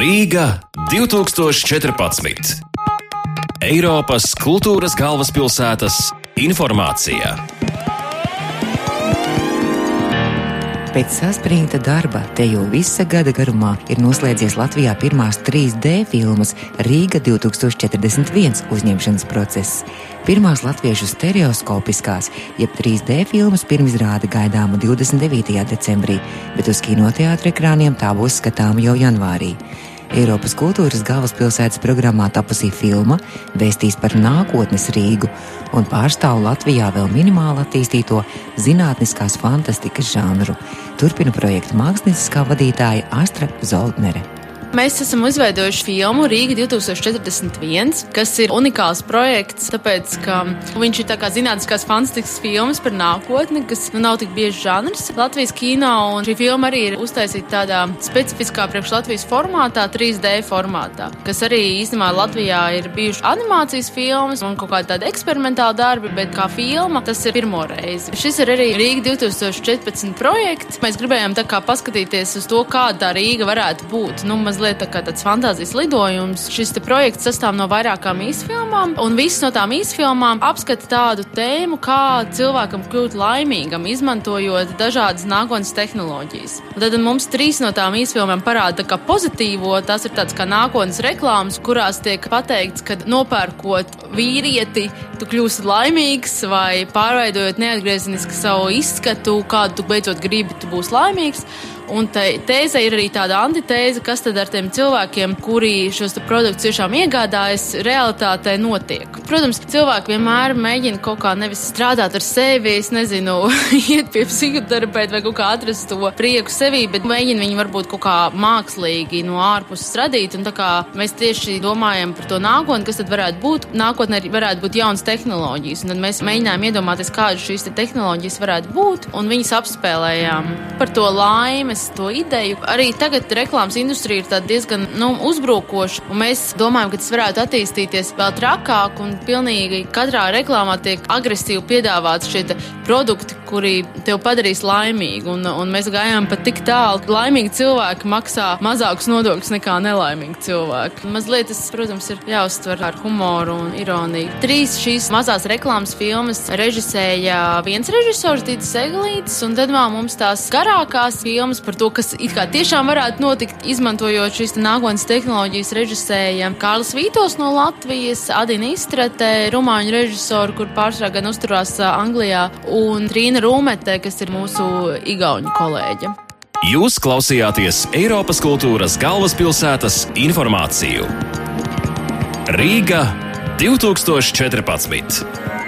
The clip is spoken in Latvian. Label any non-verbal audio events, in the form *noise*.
Rīga 2014. Eiropas kultūras galvaspilsētas informācija. Pēc saspringta darba te jau visa gada garumā ir noslēdzies Latvijā pirmās 3D filmas Rīga 2041 uzņemšanas process. Pirmās latviešu stereoskopiskās, jeb 3D filmas pirmizrāde gaidāma 29. decembrī, bet uz kinoteātra ekrāniem tā būs skatāma jau janvārī. Eiropas kultūras galvaspilsētas programmā tapusī filma vēstīs par nākotnes Rīgu un pārstāv Latvijā vēl minimāli attīstīto zinātniskās fantastikas žanru. Turpina projekta mākslinieckā vadītāja Astra Zoldnere. Mēs esam izveidojuši filmu Rīga 2041, kas ir unikāls projekts, tāpēc, ka viņš ir tā kā zinātniskās fantastikas filmas par nākotni, kas nu, nav tik bieži žanrs Latvijas kino, šī filma arī ir uztaisīta tādā specifiskā priekš Latvijas formātā, 3D formātā, kas arī īstenībā Latvijā ir bijuši animācijas filmas un kaut kādi tādi eksperimentāli darbi, bet kā filma tas ir pirmo reizi. Šis ir arī Rīga 2014 projekts. Mēs gribējām tā kā paskatīties uz to, kāda Rīga varētu būt. Nu, mazliet tā kā tāds fantāzijas lidojums. Šis projekts sastāv no vairākām īsfilmām, un visas no tām īsfilmām apskata tādu tēmu, kā cilvēkam kļūt laimīgam, izmantojot dažādas nākotnes tehnoloģijas. Un tad mums trīs no tām īsfilmām parāda kā pozitīvo, tas ir tāds kā nākotnes reklāmas, kurās tiek pateikts, ka nopērkot vīrieti, tu kļūsi laimīgs, vai pārveidojot neatgriezeniski savu izskatu, kādu tu beidzot gribi, tu būsi laimīgs. Un tēze ir arī tāda antitēze, kas tad ar tiem cilvēkiem, kuri šos produktus tiešām iegādājas, realitātē notiek. Protams, cilvēki vienmēr mēģina kaut kā nevis strādāt ar sevi, es nezinu, *laughs* iet pie psihoterapeita vai kaut kā atrast to prieku sevī, bet mēģina viņu varbūt kaut kā mākslīgi no ārpuses radīt. Un tā kā mēs tieši domājam par to nākotni, kas tad varētu būt, nākotnē varētu būt jaunas tehnoloģijas. Un tad mēs mēģinājām iedomāties, kādas šīs te tehnoloģijas varētu būt, un viņas apspēlējām par to laimes ienes to ideju. Arī tagad reklāmas industrija ir diezgan nu, uzbrukoša, un mēs domājam, ka tas varētu attīstīties vēl trakāk, pilnīgi katrā reklāmā tiek agresīvi piedāvāts šie produkti, kuri tev padarīs laimīgu. Un, un mēs gājām pat tik tālu, ka laimīgi cilvēki maksā mazākus nodokļus nekā nelaimīgi cilvēki. Mazliet tas, protams, ir jāuztver ar humoru un ironiju. Trīs šīs mazās reklāmas filmas režisēja viens režisors, Tīts Eglītis, un tad vēl mums tās garākās filmas par to, kas it kā tiešām varētu notikt, izmantojot šīs nākotnes tehnoloģijas, režisēja Kārlis Vītos no Latvijas, Adina Istrate, rumāņu režisoru, kur pārsvarā gan uzturās Anglijā, un Trīna Rūmete, kas ir mūsu igauņu kolēģe. Jūs klausījāties Eiropas kultūras galvaspilsētas informāciju. Rīga 2014.